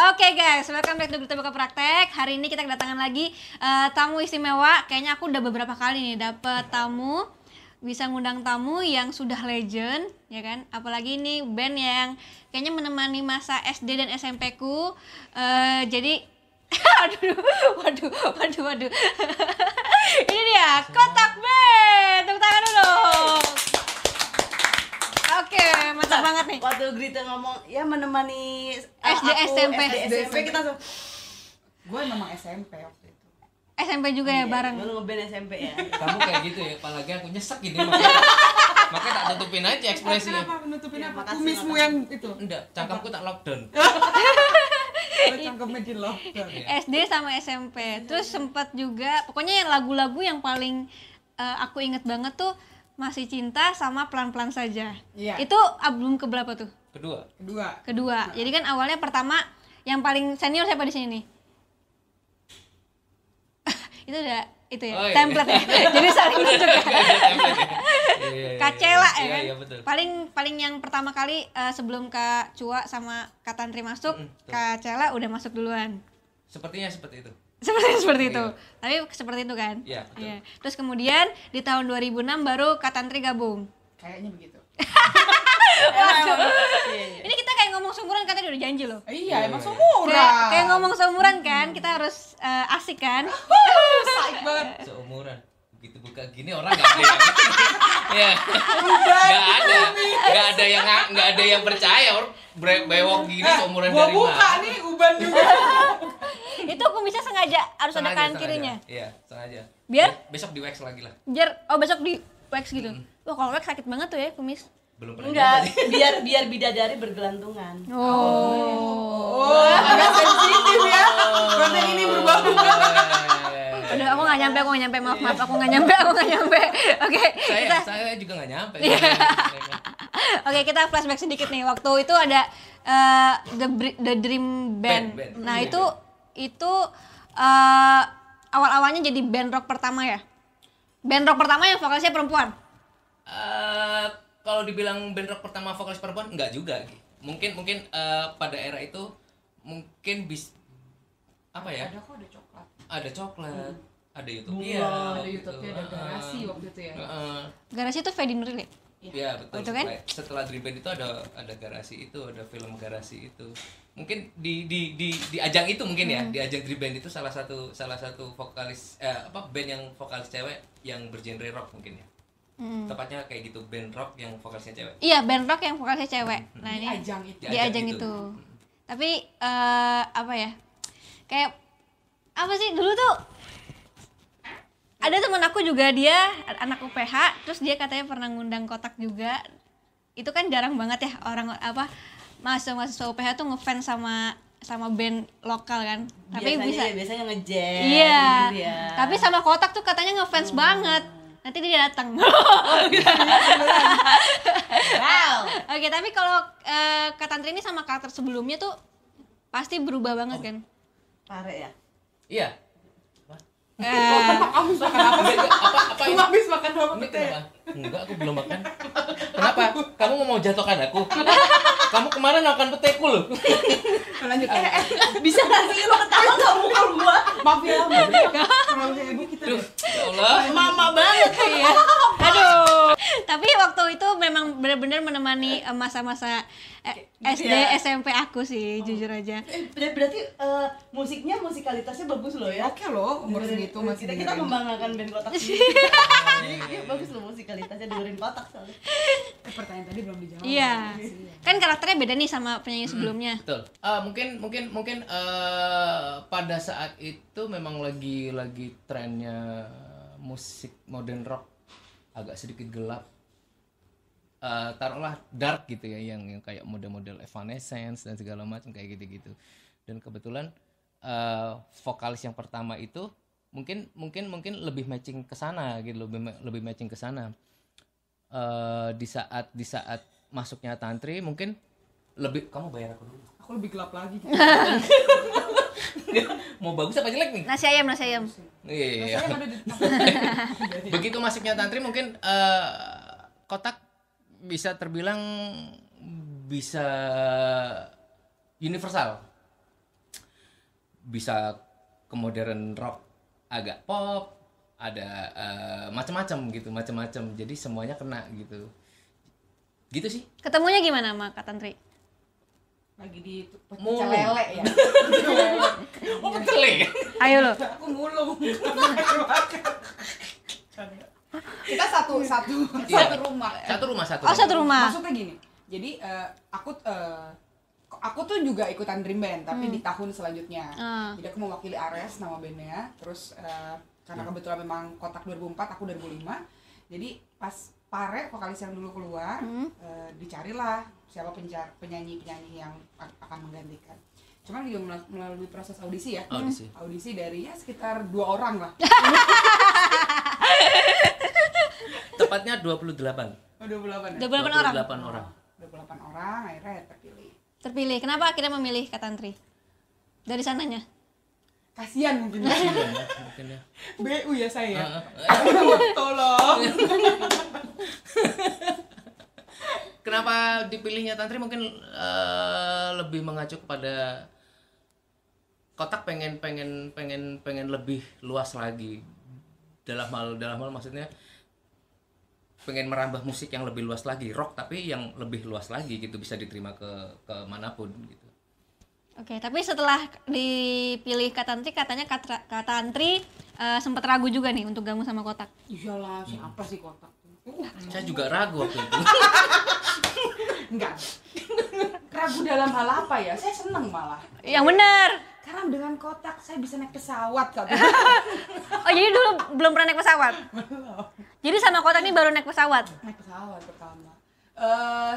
Oke guys, welcome back to Berita Buka Praktek. Hari ini kita kedatangan lagi eh, tamu istimewa. Kayaknya aku udah beberapa kali nih dapet tamu, bisa ngundang tamu yang sudah legend, ya kan? Apalagi ini band yang kayaknya menemani masa SD dan SMP ku. Eh, jadi, aduh, waduh, waduh, waduh. ini dia Kotak Band. Tepuk tangan dulu. Oke, mantap banget nih. Waktu Grita ngomong ya menemani eh, SD, SMP. SD, SMP kita langsung gue memang SMP waktu itu SMP juga ya bareng. Dulu ngeband SMP ya. kamu kayak gitu ya apalagi aku nyesek gini makanya makanya tak tutupin aja ekspresinya kenapa menutupin Ya, apa makasih, kumismu makasih. yang itu enggak cangkemku tak lockdown Ada cangkemnya di lockdown SD sama SMP. Terus sempat juga pokoknya yang lagu-lagu yang paling eh, aku inget banget tuh masih cinta sama pelan-pelan saja. Iya. Itu album keberapa tuh? kedua kedua Kedua. Jadi kan awalnya pertama yang paling senior siapa di sini nih? itu udah itu ya Oh, iya. template ya. Jadi saling nunjuk ya. Iya, iya, iya, Kacela ya iya, kan? iya betul Paling paling yang pertama kali eh, sebelum Kak Cua sama Kak Tantri masuk, betul. Kak Cela udah masuk duluan. sepertinya seperti itu seperti seperti itu Iya. tapi seperti itu kan Iya, betul. Iya. terus kemudian di tahun 2006 baru Katantri gabung kayaknya begitu Waduh. Iya, iya. ini kita kayak ngomong seumuran kan tadi udah janji loh iya emang iya. seumuran kayak, kayak ngomong seumuran kan kita harus eh, asik kan Saik banget seumuran begitu buka gini orang nggak ada yang ya nggak ada. nggak ada yang nggak ada yang percaya orang bewok gini seumuran gua dari buka mana? nih uban juga. Itu kumisnya sengaja harus ada Sengaja, kanan sengaja. kirinya iya sengaja. Biar? Be- besok di wax lagi lah. Biar oh besok di wax gitu. Wah kalau wax sakit banget tuh ya kumis. Belum pernah Enggak, biar biar bidadari bergelantungan. oh, oh. Agak sensitif ya konten ini berbau Aduh, aku nggak nyampe, aku nggak nyampe, maaf, maaf, aku nggak nyampe, aku nggak nyampe. Oke, saya kita, saya juga nggak nyampe Oke, kita flashback sedikit nih. Waktu itu ada eh, the the Dream Band. Band, band. Nah, Iya, itu itu eh, awal-awalnya jadi band rock pertama ya. Band rock pertama yang vokalisnya perempuan. Eh, kalau dibilang band rock pertama vokalis perempuan enggak juga mungkin mungkin eh, pada era itu mungkin bis apa ya ada kok ada coklat ada coklat ada YouTube iya ada YouTube-nya ada garasi waktu itu ya Garasi itu Fedi Nuril ya? Iya betul. Betul kan? Setelah, Dream Band itu ada ada garasi itu, ada film garasi itu. Mungkin di di di di ajang itu mungkin ya, di ajang Dream Band itu salah satu salah satu vokalis eh, apa band yang vokalis cewek yang bergenre rock mungkin ya. Hmm. Tepatnya kayak gitu band rock yang vokalisnya cewek. Iya, band rock yang vokalisnya cewek. Nah, di ini ajang itu di ajang itu. Tapi eh, apa ya? Kayak apa sih dulu tuh ada teman aku juga dia anak UPH terus dia katanya pernah ngundang kotak juga itu kan jarang banget ya orang apa mahasiswa mahasiswa UPH tuh ngefans sama sama band lokal kan tapi biasanya, bisa ya, biasanya ngejam. iya gitu ya. tapi sama kotak tuh katanya ngefans banget nanti dia datang wow. Oke, tapi kalau Tantri ini sama karakter sebelumnya tuh pasti berubah banget kan? Pare ya. Iya. Eh, kamu makan apa sih? Apa habis makan apa? Kenapa? Enggak, aku belum makan. Kenapa? Kamu mau jatuhkan aku? Kamu kemarin makan peteku loh. lanjut eh, eh, Bisa nggak sih lo ketawa nggak mukul gua? maaf ya maaf ya kalau kayak ibu kita Duh, ya Allah. Mama banget iya. Aduh. Tapi waktu itu memang benar-benar menemani eh, masa-masa eh, SD, Iya. SMP aku sih, jujur aja. Eh, ber- berarti eh, musiknya musikalitasnya bagus loh ya. oke loh umur segitu masih kita kita membanggakan band kotak. Jadi iya, bagus loh musikalitasnya dengerin kotak soalnya. eh, pertanyaan tadi belum dijawab Iya. Kan karakternya beda nih sama penyanyi sebelumnya. Betul. Ah, mungkin mungkin mungkin eh, pada saat itu memang lagi lagi trennya musik modern rock agak sedikit gelap. Eh, taruhlah dark gitu ya yang, yang kayak model-model Evanescence dan segala macam kayak gitu-gitu. Dan kebetulan eh, vokalis yang pertama itu mungkin mungkin mungkin lebih matching ke sana gitu lebih lebih matching ke sana. Eh, di saat di saat masuknya tantri mungkin lebih kamu bayar aku dulu. Aku lebih gelap lagi. Mau bagus apa jelek nih? Nasi ayam, nasi ayam. iya saya ada di begitu masuknya tantri mungkin eh, kotak bisa terbilang bisa universal. Bisa ke modern rock agak pop ada eh, macam-macam gitu macam-macam jadi semuanya kena gitu gitu sih Ketemunya gimana sama Kak Tantri? Lagi di pecel lele ya. oh ya Ayo lo. Aku mulung. Kita satu satu Iya. satu rumah. satu rumah satu Oh satu rumah. Maksudnya gini. Jadi eh, aku eh, aku tuh juga ikutan dream band tapi di tahun selanjutnya. Ah. Jadi aku mewakili Ares nama bandnya. Terus eh, karena kebetulan memang kotak 2004 aku 2005. Jadi pas Pare vokalis yang dulu keluar, eh, dicarilah siapa penjar- penyanyi-penyanyi yang akan menggantikan. Cuman juga mela- melalui proses audisi ya. Audisi. Audisi dari ya sekitar dua orang lah. tepatnya 28 Oh, 28 ya? 28 orang. 28 orang 28 orang akhirnya ya terpilih. Terpilih. Kenapa akhirnya memilih Kak Tantri? Dari sananya. Kasihan mungkin ya. Mungkin ya BU ya saya. Tolong. Kenapa dipilihnya Tantri mungkin eh, lebih mengacu kepada kotak pengen pengen pengen pengen lebih luas lagi dalam hal dalam hal maksudnya pengen merambah musik yang lebih luas lagi rock tapi yang lebih luas lagi gitu bisa diterima ke ke mana pun gitu Oke, tapi setelah dipilih Kak Tantri, katanya Tra- Kak Tantri eh, sempat ragu juga nih untuk gabung sama Kotak. Iyalah, siapa sih kotak? Uh, saya juga ragu waktu itu enggak. Ragu dalam hal apa ya? Saya seneng malah. Yang benar. Karena dengan kotak saya bisa naik pesawat. Oh, jadi dulu belum pernah naik pesawat. Jadi sama Kotak ini baru naik pesawat. naik pesawat pertama. Eh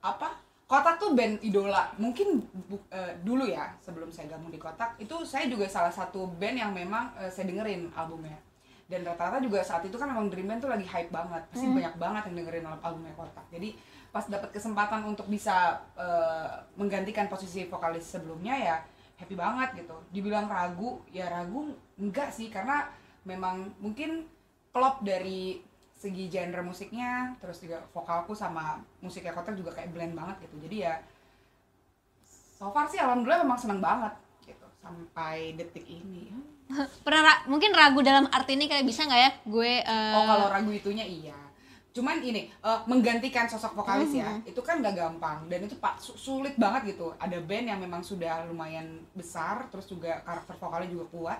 apa? Kotak tuh band idola. Mungkin eh, dulu ya sebelum saya gabung di Kotak itu saya juga salah satu band yang memang eh, saya dengerin albumnya. Dan rata-rata juga saat itu kan memang Dream Band tuh lagi hype banget. Pasti banyak banget yang dengerin al- albumnya Kotak. Jadi pas dapat kesempatan untuk bisa eh, menggantikan posisi vokalis sebelumnya ya happy banget gitu. Dibilang ragu, ya ragu enggak sih karena memang mungkin klop dari segi genre musiknya terus juga vokalku sama musiknya kotak juga kayak blend banget gitu. Jadi ya so far sih alhamdulillah memang seneng banget gitu sampai detik ini. Pernah ra- mungkin ragu dalam arti ini kayak bisa nggak ya? Gue eh, oh kalau ragu itunya iya. Cuman ini eh, menggantikan sosok vokalis ya itu kan gak gampang. Dan itu pak su- sulit banget gitu. Ada band yang memang sudah lumayan besar terus juga karakter vokalnya juga kuat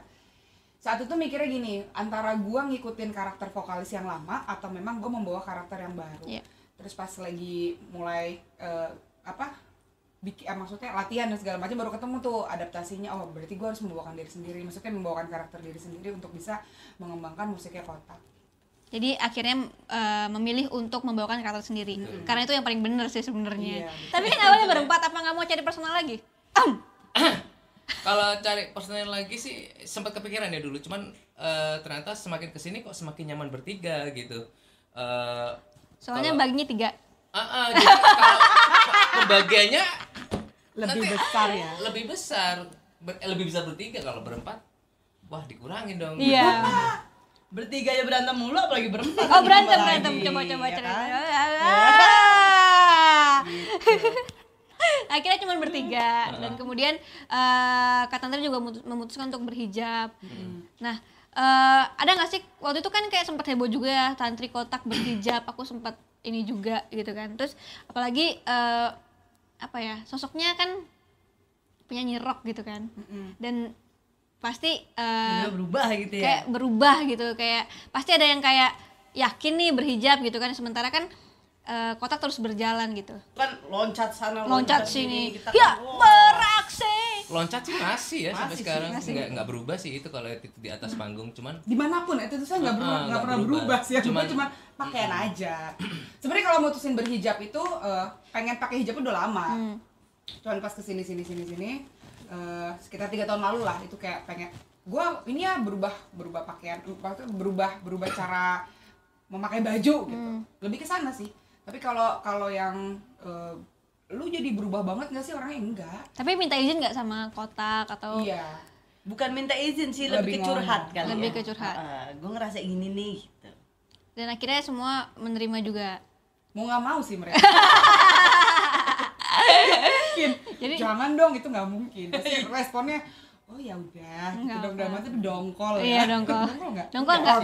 saat itu mikirnya gini antara gua ngikutin karakter vokalis yang lama atau memang gua membawa karakter yang baru Iya. terus pas lagi mulai eh, apa bikin eh, maksudnya latihan dan segala macam baru ketemu tuh adaptasinya oh berarti gua harus membawakan diri sendiri maksudnya membawakan karakter diri sendiri untuk bisa mengembangkan musiknya kotak Jadi akhirnya eh, memilih untuk membawakan karakter sendiri. Karena itu yang paling bener sih sebenarnya. Iya. Tapi kan awalnya berempat apa nggak mau cari personal lagi? Kalau cari personel lagi sih sempat kepikiran ya dulu. Cuman eh, ternyata semakin ke sini kok semakin nyaman bertiga gitu. Eh, Soalnya kalau- baginya tiga. Ah, ah, jadi kalau pembagiannya lebih Nanti- besar ya? Lebih besar. Ber- eh, lebih bisa bertiga kalau berempat. Wah dikurangin dong. Iya. Bertiga ya berantem mulu apalagi berempat. Oh berantem berantem. coba coba ya cerita. kan? Akhirnya cuma bertiga dan kemudian eh Kak Tantri juga mutu- memutuskan untuk berhijab. Nah eh, ada nggak sih waktu itu kan kayak sempat heboh juga ya Tantri kotak berhijab. Aku sempat ini juga gitu kan. Terus apalagi eh, apa ya sosoknya kan penyanyi rock gitu kan. Dan pasti Juga berubah gitu ya. kayak berubah gitu kayak pasti ada yang kayak yakin nih berhijab gitu kan sementara kan eh, kotak terus berjalan gitu. Kan loncat sana loncat sini Kita ya kan, wow. beraksi. Loncat sih masih ya sampai Masih sih, sekarang. masih. nggak nggak berubah sih itu kalau itu di atas panggung cuman di mana pun itu tuh saya nggak Ah, berubah nggak pernah berubah. berubah sih cuma Cuman- cuma pakaian aja. Sebenarnya kalau mutusin berhijab itu eh, pengen pakai hijab udah lama. Hmm. cuman pas ke sini sini sini sini eh, sekitar tiga tahun lalu lah itu kayak pengen gua ini ya berubah berubah pakaian berubah berubah cara memakai baju gitu. Lebih ke sana sih tapi kalau kalau yang eh, lu jadi berubah banget nggak sih orangnya enggak tapi minta izin nggak sama kotak atau iya Bukan minta izin sih, Lebih lebih, ke curhat ngomong. kali Lebih ya. ke curhat. gue ngerasa gini nih gitu. dan akhirnya semua menerima juga mau nggak mau sih mereka mungkin Jadi- jangan dong itu nggak mungkin pasti responnya oh ya udah gitu dong hati dongkol Iya, ya dongkol. dongkol nggak Dongkol nggak?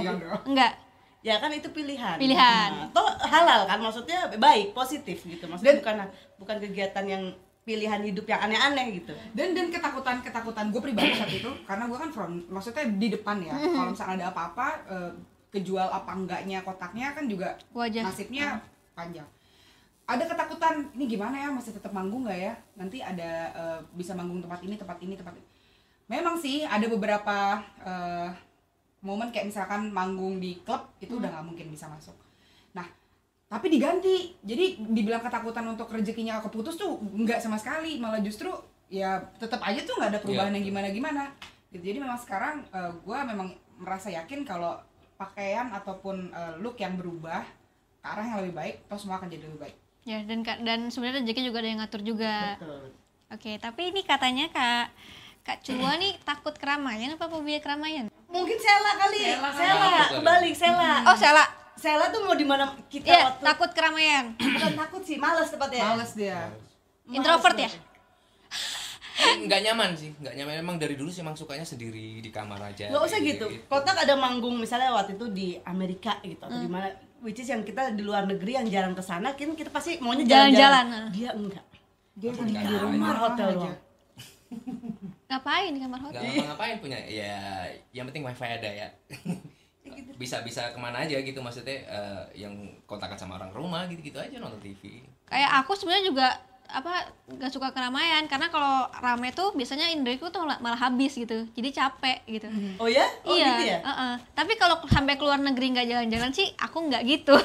Enggak. Ya kan itu pilihan. Pilihan. Nah, toh halal kan maksudnya baik, positif gitu. Maksudnya Dan- bukan bukan kegiatan yang pilihan hidup yang aneh-aneh gitu. dan dan ketakutan ketakutan gue pribadi saat itu karena gue kan front maksudnya di depan ya kalau misalnya ada apa-apa eh, kejual apa enggaknya kotaknya kan juga Wajah. nasibnya panjang ada ketakutan ini gimana ya masih tetap manggung nggak ya nanti ada eh, bisa manggung tempat ini tempat ini tempat ini memang sih ada beberapa eh, momen kayak misalkan manggung di klub itu udah nggak mungkin bisa masuk. Nah tapi diganti. Jadi dibilang ketakutan untuk rezekinya keputus tuh nggak sama sekali. Malah justru ya tetap aja tuh nggak ada perubahan Iya. yang gimana gimana. Gitu. Jadi memang sekarang gue memang merasa yakin kalau pakaian ataupun eh, look yang berubah ke arah yang lebih baik toh semua akan jadi lebih baik. Ya, dan Kak- dan sebenarnya rezeki juga ada yang ngatur juga. Betul. Oke, tapi ini katanya Kak Kak Cua nih takut keramaian apa fobia keramaian? Mungkin Sela kali. Sela Sela, kebalik Sela. Oh, salah. Sela tuh mau di mana kita Iya, waktu takut keramaian. bukan takut sih, males tepatnya. males dia Males Introvert ya? nggak nyaman sih nggak nyaman emang dari dulu sih emang sukanya sendiri di kamar aja Nggak usah kayak gitu. Kotak ada manggung misalnya waktu itu di Amerika gitu atau di Hmm. mana which is yang kita di luar negeri yang jarang ke sana kan kita pasti maunya Jalan-jalan, nah. Dia enggak. dia Di di kamar rumah hotel aja. Ngapain di kamar nggak hotel? ngapa-ngapain punya ya yang penting wifi ada ya gitu. bisa bisa ke mana aja gitu maksudnya eh, yang kontakan sama orang rumah gitu gitu aja nonton TV Kayak aku sebenarnya juga apa gak suka keramaian karena kalau rame tuh biasanya indriku tuh malah, malah habis gitu jadi capek gitu Oh ya? Oh iya gitu ya? uh-uh. tapi kalau sampai keluar negeri nggak jalan-jalan sih aku nggak gitu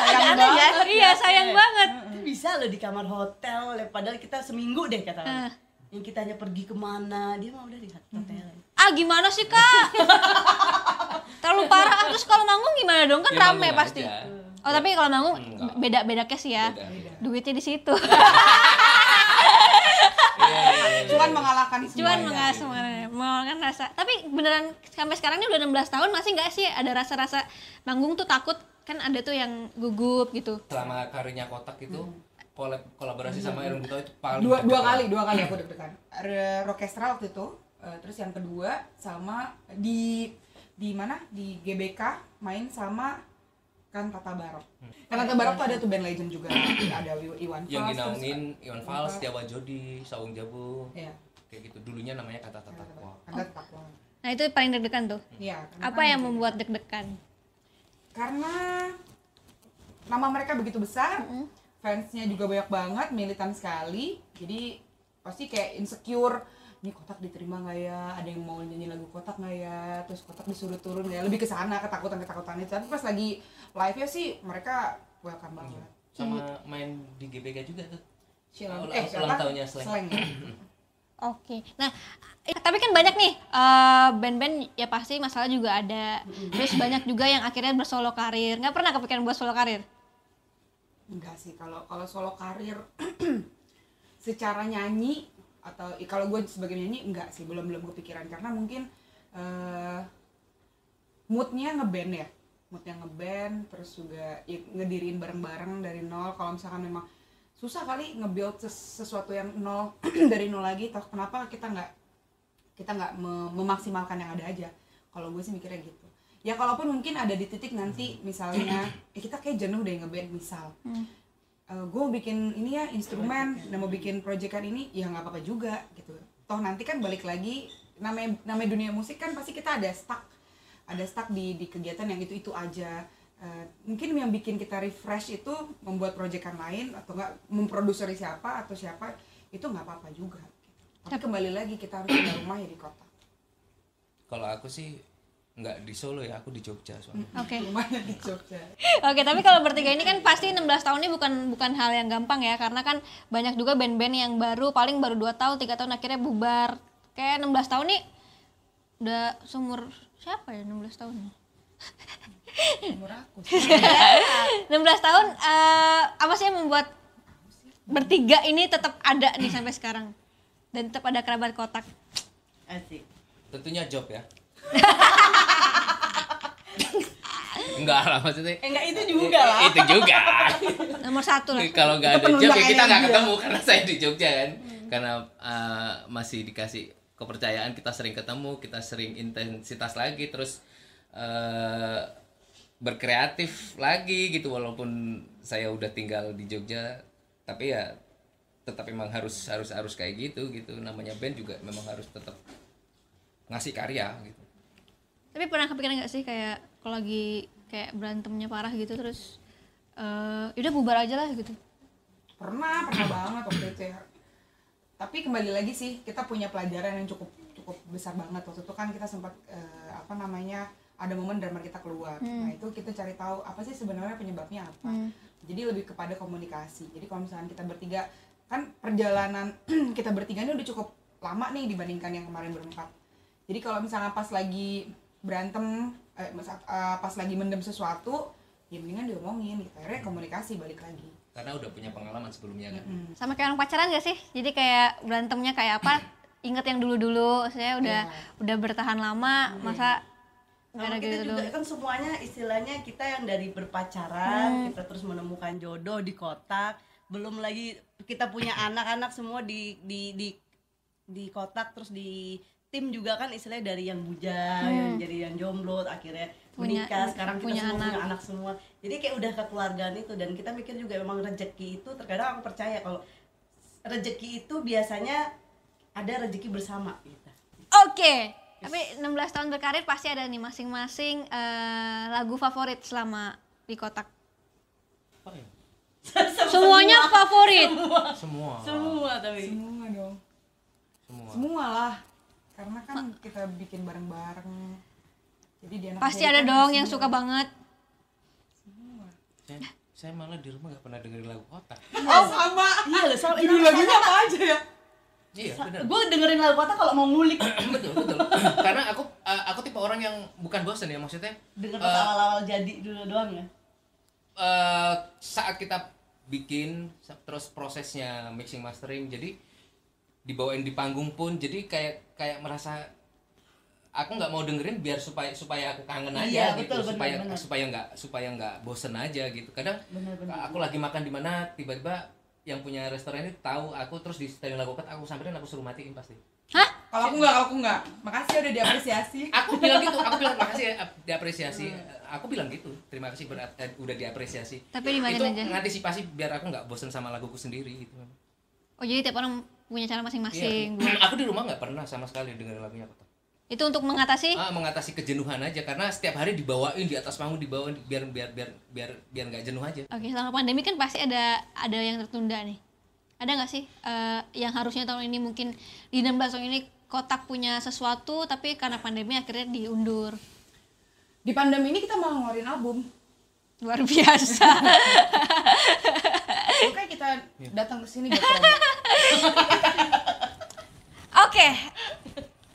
Sayang banget. iya sayang banget Itu bisa loh di kamar hotel, padahal kita seminggu deh kata Eh. Yang kita hanya pergi ke mana, dia mah udah di hotel. ah gimana sih kak terlalu parah terus kalau manggung gimana dong kan Ya, rame pasti aja. oh tapi kalau manggung Enggak. beda beda case ya Beda, beda. duitnya di situ Iya, iya, iya. cuman mengalahkan cuman semuanya. mengasih mengalahkan rasa tapi beneran sampai sekarang ini udah 16 tahun masih nggak sih ada rasa-rasa manggung tuh takut kan ada tuh yang gugup gitu selama karirnya kotak itu kolab kolaborasi sama Erwin Gutawa itu paling dua dua kali dua kali aku deg-degan. Orkestra waktu itu eh, terus yang kedua sama di di mana? Di GBK main sama kan Tata Barok. Kan Tata Barok tuh ada tuh band legend juga. Ada Iwan yang Fals, terus- dinaungin Iwan Fals, Jawa Jodi, Saung Jabu. Iya. kayak gitu. Dulunya namanya kata tatakwa Tata Takwa. nah itu paling deg-degan tuh. Iya. apa yang membuat deg-degan? Karena nama mereka begitu besar, fansnya juga banyak banget, militan sekali. Jadi pasti kayak insecure. Ini kotak diterima nggak ya? Ada yang mau nyanyi lagu kotak nggak ya? Terus kotak disuruh turun ya? Lebih ke sana ketakutan-ketakutan itu. Tapi pas lagi live-nya sih mereka welcome banget. sama main di GBK juga tuh Cilang. Ulang- Eh, ulang tahunnya Slang. Ya? Oke, nah eh, tapi kan banyak nih eh, band-band ya pasti masalah juga ada. Terus banyak juga yang akhirnya bersolo karir. Nggak pernah kepikiran buat solo karir? Enggak sih, kalau kalau solo karir secara nyanyi atau kalau gue sebagai nyanyi enggak sih, belum belum kepikiran karena mungkin eh moodnya ngeband ya, moodnya ngeband, terus juga ya, ngediriin bareng-bareng dari nol. Kalau misalkan memang susah kali nge-build ses- sesuatu yang nol dari nol lagi, toh kenapa kita nggak kita nggak me- memaksimalkan yang ada aja? Kalau gue sih mikirnya gitu. Ya kalaupun mungkin ada di titik nanti misalnya eh, kita kayak jenuh deh ngeband misal. Gue mau bikin ini ya instrumen dan mau bikin proyekan ini ya nggak apa-apa juga gitu. Toh nanti kan balik lagi namanya namanya dunia musik kan pasti kita ada stuck. Ada stuck di di kegiatan yang itu itu aja. Eh, mungkin yang bikin kita refresh itu membuat proyekan lain atau enggak memproduseri siapa atau siapa itu nggak apa-apa juga. Tapi kembali lagi kita harus punya rumah ya di kota. Kalau aku sih nggak di Solo ya aku di Jogja soalnya Oke. rumahnya di Jogja Oke, tapi kalau bertiga ini kan pasti 16 tahun ini bukan bukan hal yang gampang ya karena kan banyak juga band-band yang baru paling baru 2 tahun, 3 tahun akhirnya bubar. Kayak 16 tahun nih udah seumur siapa ya 16 tahun? umur aku 16 tahun eh, apa sih yang membuat bertiga ini tetap ada nih sampai sekarang dan tetap ada kerabat kotak. Asik. tentunya job ya enggak lah maksudnya. Eh enggak itu juga lah. itu juga. Nomor satu lah. kalau nggak ada job ya kita nggak ketemu karena saya di Jogja kan. Karena uh, masih dikasih kepercayaan kita sering ketemu kita sering intensitas lagi terus eh, berkreatif lagi gitu. Walaupun saya udah tinggal di Jogja tapi ya tetap memang harus harus harus kayak gitu gitu. Namanya band juga memang harus tetap ngasih karya gitu Tapi pernah kepikiran nggak sih kayak kalau lagi kayak berantemnya parah gitu terus eh udah bubar aja lah gitu. pernah pernah banget waktu itu ya. Tapi kembali lagi sih kita punya pelajaran yang cukup cukup besar banget. Waktu itu kan kita sempat eh, apa namanya ada momen drummer kita keluar. Nah itu kita cari tahu apa sih sebenarnya penyebabnya apa. Hmm. jadi lebih kepada komunikasi. Jadi kalau misalnya kita bertiga kan perjalanan kita bertiga ini udah cukup lama nih dibandingkan yang kemarin berempat. Jadi kalau misalnya pas lagi berantem eh, masa- eh, pas lagi mendem sesuatu ya mendingan diomongin gitu akhirnya komunikasi balik lagi karena udah punya pengalaman sebelumnya kan Mm. Sama kayak orang pacaran gak sih? Jadi kayak berantemnya kayak apa? Ingat yang dulu-dulu, saya udah udah bertahan lama, masa Sama gara kita gitu juga dulu. kan semuanya istilahnya kita yang dari berpacaran, kita terus menemukan jodoh di kotak, belum lagi kita punya anak-anak semua di di di di kotak terus di tim juga kan istilahnya dari yang bujang, yang jadi yang jomblo akhirnya Punya- menikah, sekarang kita punya semua anak. punya anak semua. Jadi kayak udah kekeluargaan itu dan kita mikir juga memang rezeki itu terkadang aku percaya kalau rezeki itu biasanya ada rezeki bersama gitu. Oke. Tapi 16 tahun berkarir pasti ada nih masing-masing eh, lagu favorit selama di kotak. apa ya Semuanya favorit. semua Semua tapi semua dong semua semua lah karena kan kita bikin bareng-bareng. Jadi dia anak Pasti ada kan dong semua. yang suka banget. saya, saya malah di rumah nggak pernah dengerin lagu kotak oh sama. Iya loh, soal judul lagunya apa aja ya? Iya benar. gue dengerin lagu kota kalau mau ngulik. Betul betul. Karena aku uh, aku tipe orang yang bukan bosen ya maksudnya denger Eh, pas awal-awal jadi dulu doang ya? uh, saat kita bikin terus prosesnya mixing mastering jadi dibawain di panggung pun jadi kayak kayak merasa aku nggak mau dengerin biar supaya supaya aku kangen aja Iya, gitu betul, supaya benar. supaya nggak supaya nggak bosen aja gitu kadang Benar-benar. aku lagi makan di mana tiba-tiba yang punya restoran ini tahu aku terus di setelin lagu aku samperin aku suruh matiin pasti Hah? kalau aku nggak kalau aku nggak makasih udah diapresiasi aku bilang gitu aku bilang makasih ya ap- diapresiasi aku bilang gitu terima kasih berat eh, udah diapresiasi Tapi dimatiin itu aja. ngantisipasi biar aku nggak bosen sama laguku sendiri gitu Oh jadi tiap orang punya cara masing-masing. Iya. aku di rumah nggak pernah sama sekali dengerin lagunya Kotak. Itu untuk mengatasi ah mengatasi kejenuhan aja karena setiap hari dibawain di atas panggung dibawain biar biar biar biar biar nggak jenuh aja Oke, selama pandemi kan pasti ada ada yang tertunda nih. Ada nggak sih eh, yang harusnya tahun ini mungkin di 16 tahun ini kotak punya sesuatu tapi karena pandemi akhirnya diundur. di pandemi ini kita malah ngeluarin album Luar biasa. Makanya kita datang ke sini. Oke.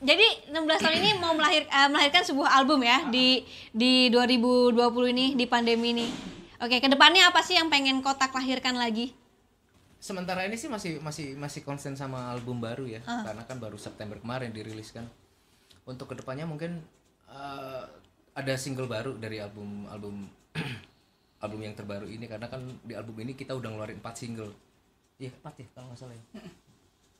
Jadi 16 tahun ini mau melahir, eh, melahirkan sebuah album ya di di 2020 ini di pandemi ini. Oke, ke depannya apa sih yang pengen kotak lahirkan lagi? sementara ini sih masih masih masih konsen sama album baru ya karena kan baru September kemarin dirilis kan untuk ke depannya mungkin eh, ada single baru dari album album album yang terbaru ini karena kan di album ini kita udah ngeluarin 4 single. Iya 4 ya kalau nggak salah ya.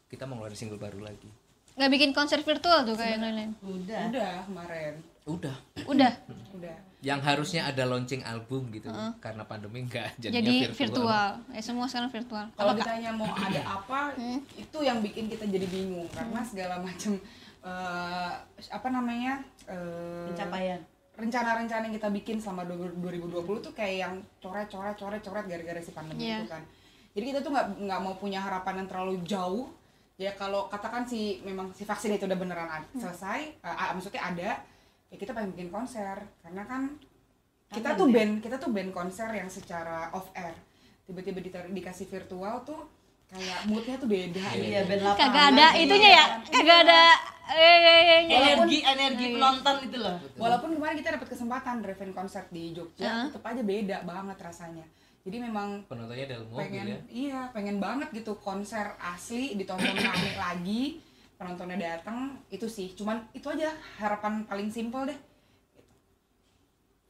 Kita mau ngeluarin single baru lagi. Nggak bikin konser virtual tuh kayak yang lain-lain. udah. Udah kemarin. udah. Udah. Udah. yang harusnya ada launching album gitu karena pandemi enggak jadinya Jadi virtual, virtual. Ya semua sekarang virtual. Kalau ditanya mau ada apa, itu yang bikin kita jadi bingung. Karena segala macam eh, apa namanya eh, pencapaian rencana-rencana yang kita bikin selama 2020 tuh kayak yang coret-coret coret-coret gara-gara si pandemi Iya. itu kan. Jadi kita tuh nggak nggak mau punya harapan yang terlalu jauh. Ya kalau katakan si memang si vaksin itu udah beneran ad- selesai, ah, maksudnya ada, ya kita pengen bikin konser karena kan kita tuh band kita tuh band konser yang secara off air tiba-tiba dikasih virtual tuh kayak moodnya tuh beda iya band lapangan Kagak ada itunya ya? Kagak ada eh, eh, eh, eh. energi energi penonton itu loh Walaupun kemarin kita dapat kesempatan drive-in konser di Jogja, Heeh. tetap aja beda banget rasanya. Jadi memang penontonnya dalam mobil pengen ya iya, pengen banget gitu konser asli ditonton rame lagi, penontonnya datang, itu sih. Cuman itu aja harapan paling simpel deh.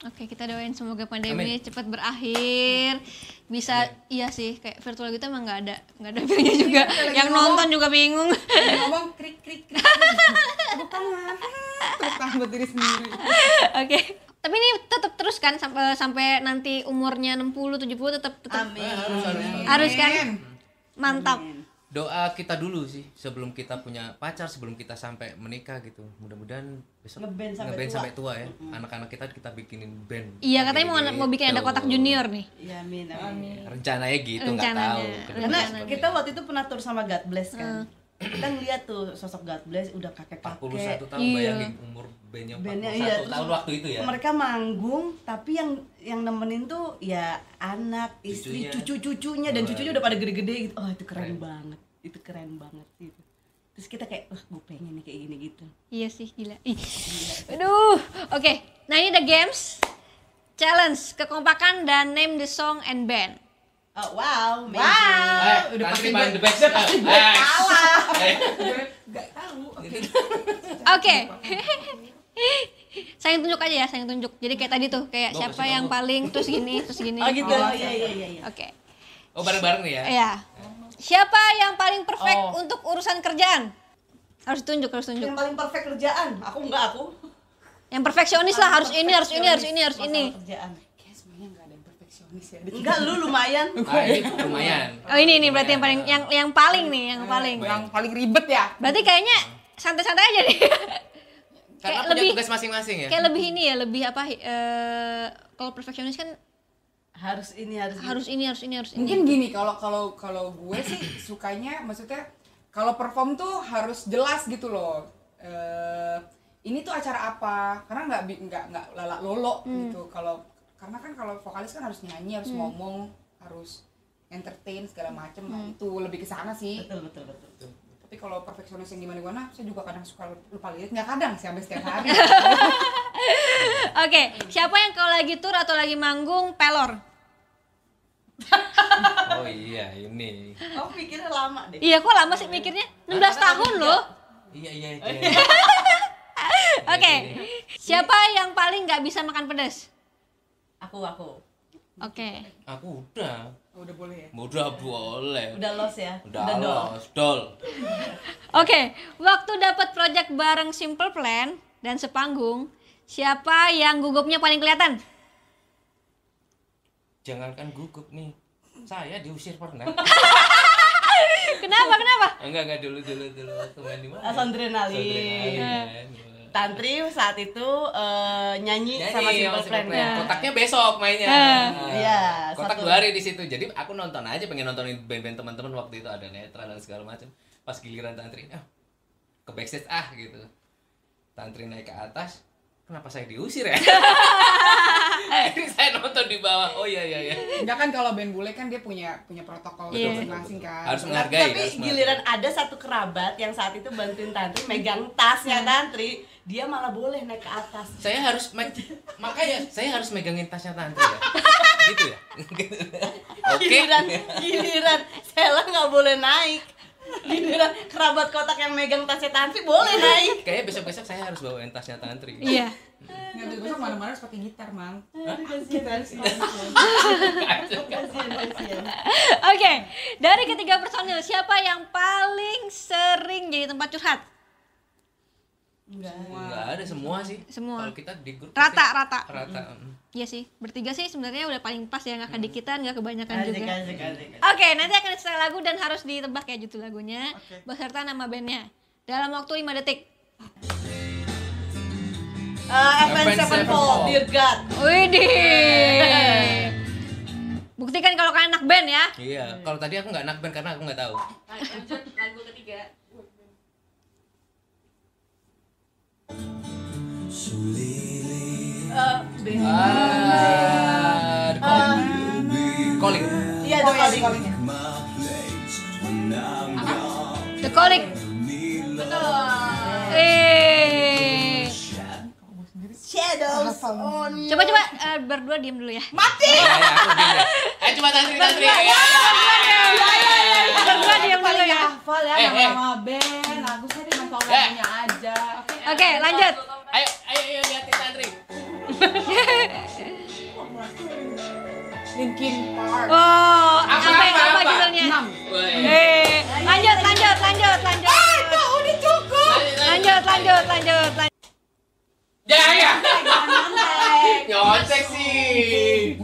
Oke, kita doain semoga pandemi cepat berakhir. Bisa iya sih, kayak virtual gitu emang nggak ada nggak ada feelnya juga. kita lagi Yang ngomong. nonton juga bingung. Ngomong krik krik krik. krik. buat diri sendiri. Oke. Tapi ini tetap terus kan sampai sampai nanti umurnya 60 70 tetap tetap Amin. harus harus harus kan? Amin. Doa kita dulu sih sebelum kita punya pacar sebelum kita sampai menikah gitu mudah-mudahan besok Ngeband sampai ngeband tua. sampai tua ya anak-anak kita kita bikinin band Iya, katanya mau mau bikin ada Gitu. kotak junior nih. Ya, amin, amin. rencananya gitu nggak tahu Karena kita waktu itu pernah tur sama God Bless kan. Kita ngeliat tuh sosok God Bless udah kakek-kakek. 41 tahun Iya. bayangin umur bandnya 41 Bandnya, iya, terus tahun waktu itu ya Mereka manggung, tapi yang yang nemenin tuh ya anak, istri, Cucunya. cucu-cucunya dan cucunya udah pada gede-gede gitu. Oh, itu keren, banget. Itu keren banget gitu. Terus kita kayak, wah gue pengen nih kayak gini gitu. Iya sih, gila. Ih. Aduh. Oke. Nah, ini the games. Challenge kekompakan dan name the song and band. Oh, wow, amazing. Eh, udah pasti main gue- the best Eh, eh. Eh. Gue nggak tahu. Oke. Oke. saya tunjuk aja ya, saya tunjuk. Jadi kayak tadi tuh, kayak Bagus siapa sih yang kamu. paling terus gini, terus gini. Oh gitu. Oh, iya, iya, iya, iya. Oke. oh bareng-bareng nih ya Iya. Siapa yang paling perfect Oh. untuk urusan kerjaan? Harus tunjuk, harus tunjuk. Yang paling perfect kerjaan, aku enggak aku. Yang perfeksionis lah, harus ini, harus ini, harus ini, harus ini. Kerjaan. Kayak semuanya nggak ada yang perfeksionis ya. Enggak, lu lumayan. ah, ini lumayan Oh ini nih berarti yang paling yang yang paling nih, yang paling. Yang paling ribet ya. Berarti kayaknya santai-santai aja nih. karena Kayak punya lebih- tugas masing-masing ya Kayak lebih ini ya, lebih apa? eh kalau perfeksionis kan Harus ini, harus ini. harus ini, harus ini, harus ini. Mungkin gini kalau kalau kalau gue sih sukanya maksudnya kalau perform tuh harus jelas gitu loh. Eh ini tuh acara apa? Karena nggak nggak nggak lala lolo gitu. Kalau karena kan kalau vokalis kan harus nyanyi, harus ngomong, harus entertain segala macem. Nah, itu lebih ke sana sih. Betul, betul, betul. Tapi kalau perfeksionis yang gimana-gimana, saya juga kadang suka lupa lihat. Nggak kadang sih, sampai setiap hari. Oke, siapa yang kalau lagi tour atau lagi manggung pelor? oh iya ini Kamu pikirnya lama deh. Iya, kok lama sih mikirnya? 16 tahun loh. iya iya Oh, iya Oke. Siapa yang paling nggak bisa makan pedas? Aku, aku. Oke. aku udah Udah boleh ya. udah boleh Udah los ya? udah dol. los dol Oke, waktu dapat project bareng Simple Plan dan sepanggung, siapa yang gugupnya paling kelihatan? jangankan gugup nih saya diusir pernah Kenapa? Kenapa? enggak enggak dulu dulu dulu main di mana Sondrenalin. Sondrenalin. Tantri saat itu eh, nyanyi, Nyanyi sama Simple sama Plan. Kotaknya besok mainnya Ah. Nah, Iya, kotak satu. dua hari di situ jadi aku nonton aja pengen nontonin band-band teman-teman waktu itu ada netra dan segala macam pas giliran tantri ah ke backstage ah gitu tantri naik ke atas kenapa saya diusir ya ini saya nonton di bawah oh iya iya iya Enggak kan kalau band bule kan dia punya punya protokol Iya. masing-masing kan. harus menghargai Tapi harus giliran menghargai. ada satu kerabat yang saat itu bantuin Tantri megang tasnya Tantri, dia malah boleh naik ke atas. saya harus me- makanya saya harus megangin tasnya tantri ya gitu ya oke Giliran, giliran Sela nggak boleh naik. Giliran kerabat kotak yang megang tasnya Tantri boleh naik. kayaknya besok besok saya harus bawain tasnya tantri Iya. Nggak bisa besok mana-mana harus pakai gitar, Mang. Oke, dari ketiga personil siapa yang paling sering jadi tempat curhat? Enggak. nggak ada semua sih Semua. kalau kita di grup Rata, pasti rata. rata mm. Iya sih, bertiga sih sebenarnya udah paling pas ya nggak kedikitan, nggak kebanyakan Asik, juga. asik, asik. Oke, nanti akan setel lagu dan harus ditebak ya judul lagunya Oke. beserta nama bandnya dalam waktu 5 detik. Eh, FN Sevenfold, Dear God. Widih. Buktikan kalau kalian anak band ya. iya kalau tadi aku nggak nakben karena aku nggak tahu Lanjut lagu ketiga. Band. ah the calling calling Iya, The iya, Calling. calling ya. The Calling. Eh. Shadows on. Coba coba eh, berdua diem dulu ya. Mati. ya, ya, aku gini eh coba tantri tantri ya, ya, Berdua diem dulu ya. Hafal ya Eh, eh. nama-nama band. Lagu saya dia Eh. lagunya Oke, okay, lanjut. Ayo, ayo, ayo liatin santri. Linkin Park. Oh, apa apa, apa, apa, judulnya? Eh, lanjut, lanjut, lanjut, lanjut. Ah, itu udah cukup. Lanjut, lanjut, lanjut, lanjut. Ya, ya. Nyontek sih.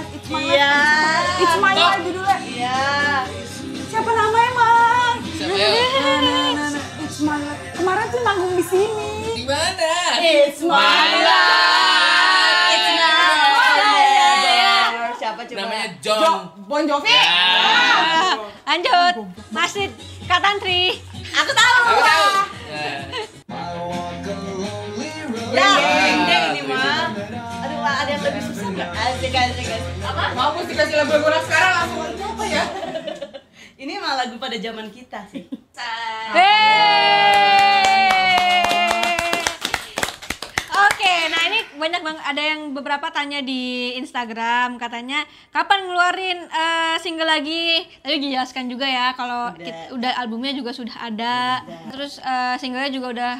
It's my life, it's my life. Iya. It's my life judulnya. Iya. Siapa namanya, Mang? Siapa ya? Nah, nah, nah, nah. It's my life. Kemarin tuh manggung di sini. Di mana? It's my life. It's my life. Siapa coba? Namanya Jo, John. Bon Jovi. Ya. Lanjut. Masih Kak Tantri. Aku tahu. Aku tahu. Ya, ada yang lebih susah nggak? Asik, asik, asik. Apa? Mampus dikasih lagu-lagu anak sekarang langsung apa ya? Ini mah lagu pada zaman kita sih. Oke, nah ini banyak banget ada yang beberapa tanya di Instagram katanya kapan ngeluarin eh, single lagi? Tadi dijelaskan juga ya kalau Udah. kit- udah albumnya juga sudah ada. Udah. Terus eh, singlenya juga udah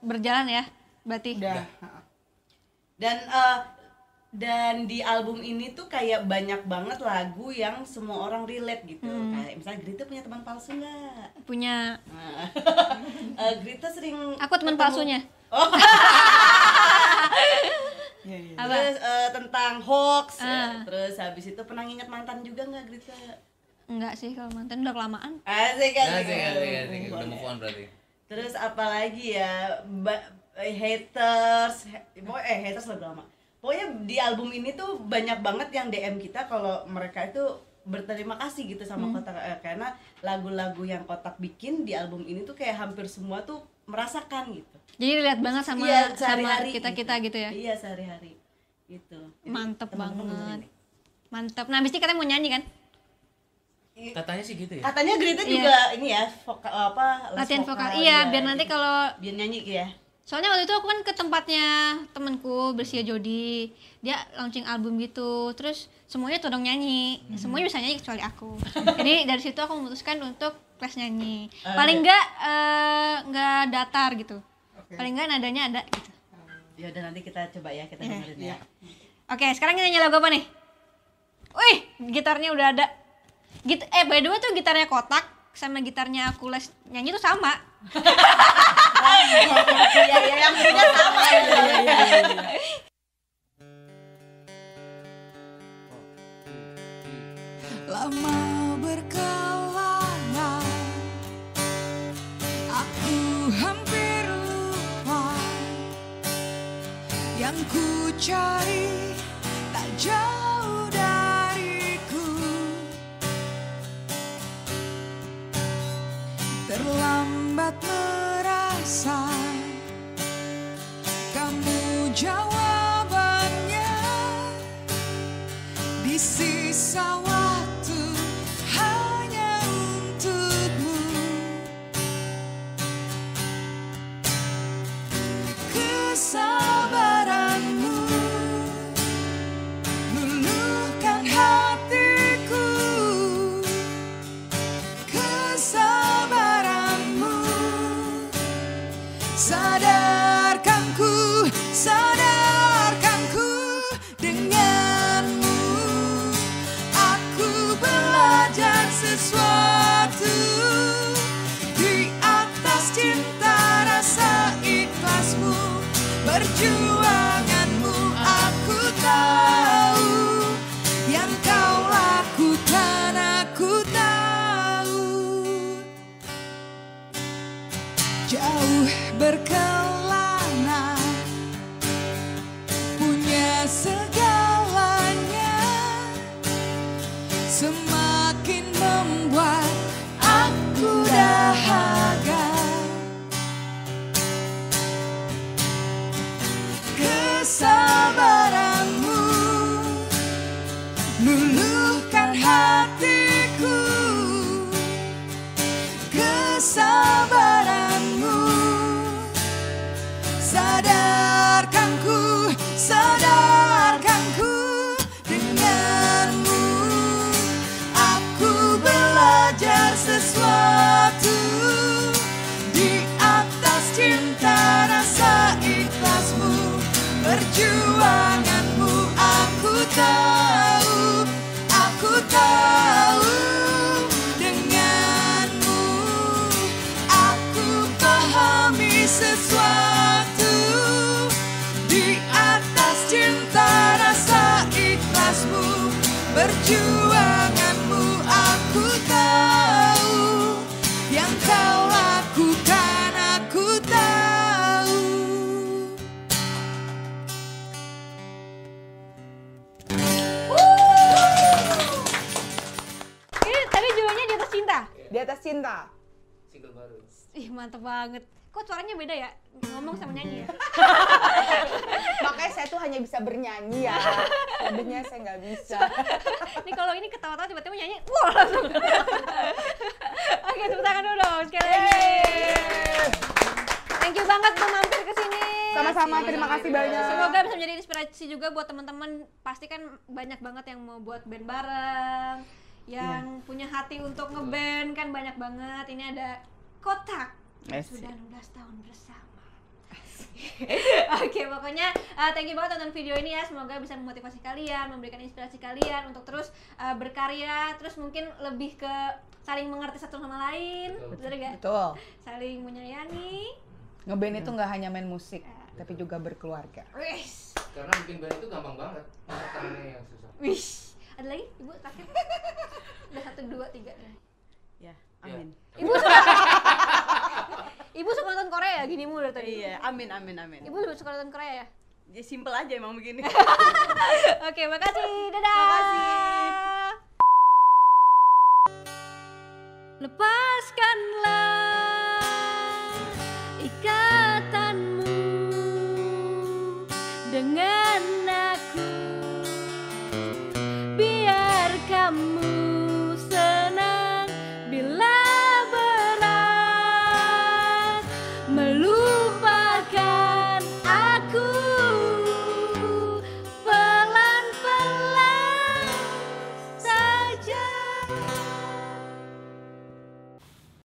berjalan ya, berarti. Udah. Dan eh, dan di album ini tuh kayak banyak banget lagu yang semua orang relate gitu. Kayak misalnya Grita punya teman palsu nggak? Punya Nah, eh, Grita sering aku teman ketemu- palsunya. Iya, iya. Apa? Terus eh, tentang hoax, Ah. terus habis itu pernah nginget mantan juga nggak Grita? Enggak sih kalau mantan udah kelamaan. Asik kan? Asik, asik, asik. Udah move on berarti. Terus apalagi ya ba- eh, haters, eh haters lagu lama. Pokoknya di album ini tuh banyak banget yang DM kita kalau mereka itu berterima kasih gitu sama kotak eh, karena lagu-lagu yang kotak bikin di album ini tuh kayak hampir semua tuh merasakan gitu. Jadi lihat banget sama Iya, sama sehari-hari kita-kita gitu ya. Iya sehari-hari gitu. Jadi, Mantep teman-teman banget. dengerin. Mantap. Nah, abis ini katanya mau nyanyi kan? Katanya sih gitu ya. Katanya Grita Iya. juga ini ya vokal apa Latihan vokal. Iya, biar nanti kalau biar nyanyi ya. Soalnya waktu itu aku kan ke tempatnya temenku Bersia Jody. Dia launching album gitu. Terus semuanya todong nyanyi. Semuanya bisa nyanyi kecuali aku. Jadi dari situ aku memutuskan untuk kelas nyanyi. Paling enggak eh, enggak datar gitu. Paling enggak nadanya ada gitu. Ya udah nanti kita coba ya kita Iya. dengerin ya. Oke sekarang kita nyanyi lagu apa nih? Wih gitarnya udah ada. Git Eh by the way tuh gitarnya kotak sama gitarnya aku les nyanyi tuh sama Iya iya yang punya sama. Ya. Iya, iya, iya, lama berkelana aku hampir lupa. Yang ku cari tak jauh dariku. Terlambat kamu mantep banget. Kok suaranya beda ya? Ngomong sama nyanyi ya? Makanya saya tuh hanya bisa bernyanyi ya. Lebihnya saya nggak bisa. Ini kalau ini ketawa-tawa tiba-tiba nyanyi, wah langsung. Oke, tepuk tangan dulu dong sekali lagi. Thank you banget udah mampir ke sini. Sama-sama, terima kasih banyak. Semoga bisa menjadi inspirasi juga buat teman-teman. Pasti kan banyak banget yang mau buat band bareng, yang punya hati untuk ngeband kan banyak banget. Ini ada kotak Asik. sudah 16 tahun bersama. Oke, pokoknya uh, thank you banget tonton video ini ya. Semoga bisa memotivasi kalian, memberikan inspirasi kalian untuk terus uh, berkarya, terus mungkin lebih ke saling mengerti satu sama lain, Betul. betul gak? Betul. Saling menyayangi. Ngeband itu nggak hanya main musik, tapi juga berkeluarga. Wis, karena bikin band itu gampang banget tangannya yang susah wis. Ada lagi? Ibu terakhir. Udah satu, dua, tiga. Ya, amin. Ibu suka Ibu suka nonton Korea ya gini mulu dari tadi. Iya, amin amin amin. Ibu lebih suka nonton Korea ya? Ya simple aja emang begini. Oke, makasih. Dadah. Makasih. Lepaskanlah ikatanmu